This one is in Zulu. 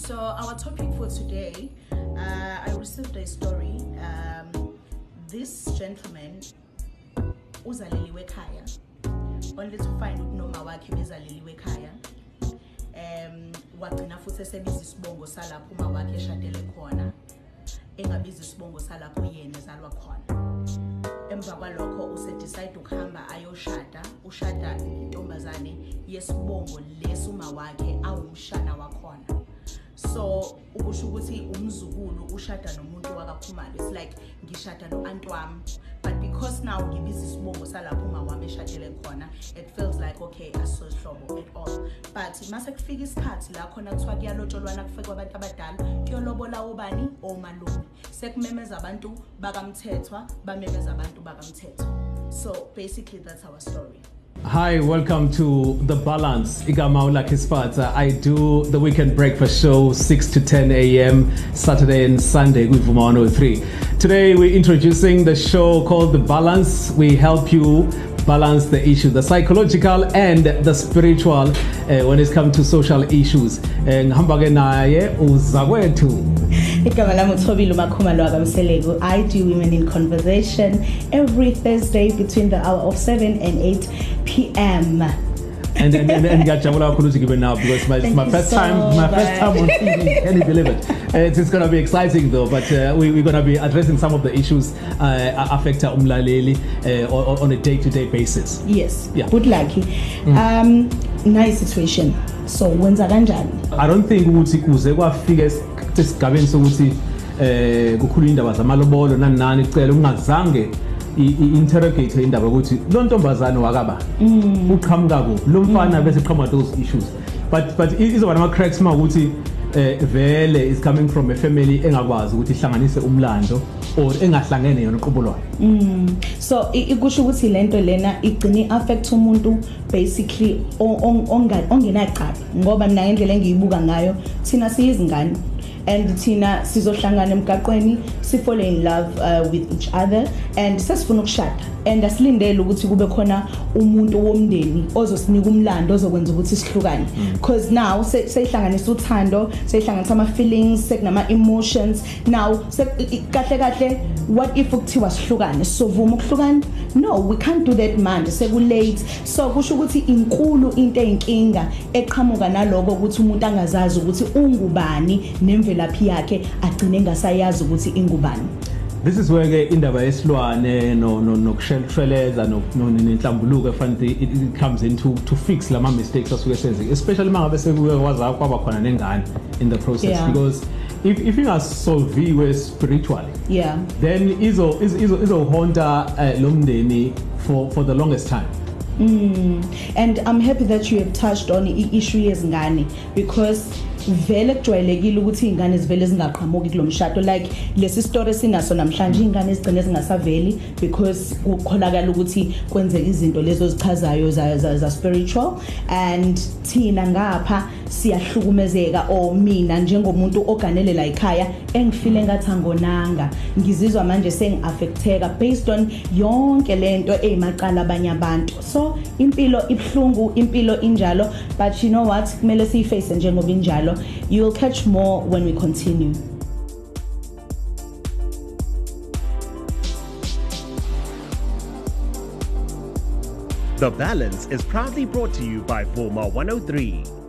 So our topic for today, uh, I received a story. Um, this gentleman uzaleliwe ekhaya only to find ukuthi noma wakhe bezaleliwe ekhaya um wagcina futhi esebiza isibongo salapho uma wakhe eshadele khona engabiza isibongo salapho yena ezalwa khona. Emva kwalokho usedecide ukuhamba ayoshada ushada intombazane yesibongo lesi uma wakhe awumshana wakhona so ukusho ukuthi umzukulu ushada nomuntu wakakhumalo it's like ngishada no-anti wami. But because now ngibiza isibongo salapho uma wami eshadele khona it feels like okay asosihlobo at all. But mase kufika isikhathi la khona kuthiwa kuyalotsholwana kufekwa abantu abadala kuyolobola ubani omalume. Sekumemeza abantu bakamthethwa bamemeza abantu bakamthethwa. So basically that's our story. Hi, welcome to The Balance. Igama Ulaki Sparta. I do the weekend breakfast show 6 to 10 a.m. Saturday and Sunday with Vuma 103. Today we're introducing the show called The Balance. We help you balance the issue, the psychological and the spiritual uh, when it comes to social issues. Ngihamba ke naye uzakwethu. Igama lami uthobile umakhumalo i do women in conversation every thursday between the hour of 7 and 8 p.m and and and, and ngiyajabula kakhulu ukuthi ngibe now because my, Thank my first so time my first time on TV can you believe it? Uh, it's, it's gonna be exciting though but uh, we, we're gonna be addressing some of the issues uh, affect umlaleli uh, on, on a day-to-day basis. Yes Yeah. good lucky um nice situation. So wenza kanjani? I don't think ukuthi kuze kwafika es- esigabeni sokuthi eh kukhulu indaba zamalobolo nani nani icela ungazange i- i- interrogate indaba ukuthi lo ntombazane wakaba? Uqhamuka kuphi? Lo mfana bese qhamuka those issues. But but i- izoba nama cracks mawukuthi eh vele is coming from a family engakwazi ukuthi ihlanganise umlando or engahlangene yona uqobo lwayo. So i- ikusho ukuthi lento lena igcine affect umuntu basically o- on- onga- ongenacala ngoba mina ngendlela engiyibuka ngayo thina siyizingane. And thina sizohlangana emgaqweni sifall in love uh, with each other. And sesifuna ukushada. And asilindele ukuthi kube khona umuntu womndeni ozosinika umlando ozokwenza ukuthi sihlukane. Because now se- seyihlanganisa uthando seyihlanganisa ama-feelings sekunama-emotions. Now se- i- i- kahle kahle what if kuthiwa sihlukane? Sizovuma ukuhlukana? No we can't do that manje. Sekulate. So kusho ukuthi inkulu into eyinkinga eqhamuka naloko ukuthi umuntu angazazi ukuthi ungubani nemvelaphi yakhe agcine engasayazi ukuthi ingubani. This is where ke indaba yesilwane no no nokushweleza no no- nenhlambuluko efanele it, it comes into to fix lama mistakes asuke senzeke especially mangabe sekuye kwaza kwaba khona nengane in the process. Yeah. because if if ingasolviwe spiritually yeah. then izo izo izo- izohonta uh, lo mndeni for for the longest time. And i'm happy that you have touched on i-issue yezingane because vele kujwayelekile ukuthi iy'ngane zivele zingaqhamuki kulo mshado. Like lesi story sinaso namhlanje iy'ngane zigcine zingasaveli because kukholakala ukuthi kwenzeka izinto lezo zichazayo za, za, za spiritual. And thina ngapha siyahlukumezeka or mina njengomuntu oganele la ekhaya engifile ngathi angonanga ngizizwa manje sengi-affecteka based on yonke lento eyimaqala abanye abantu. So impilo ibhlungu impilo injalo but you know what? Kumele siyiface njengoba injalo. You'll catch more when we continue. The Balance is proudly brought to you by Voma 103.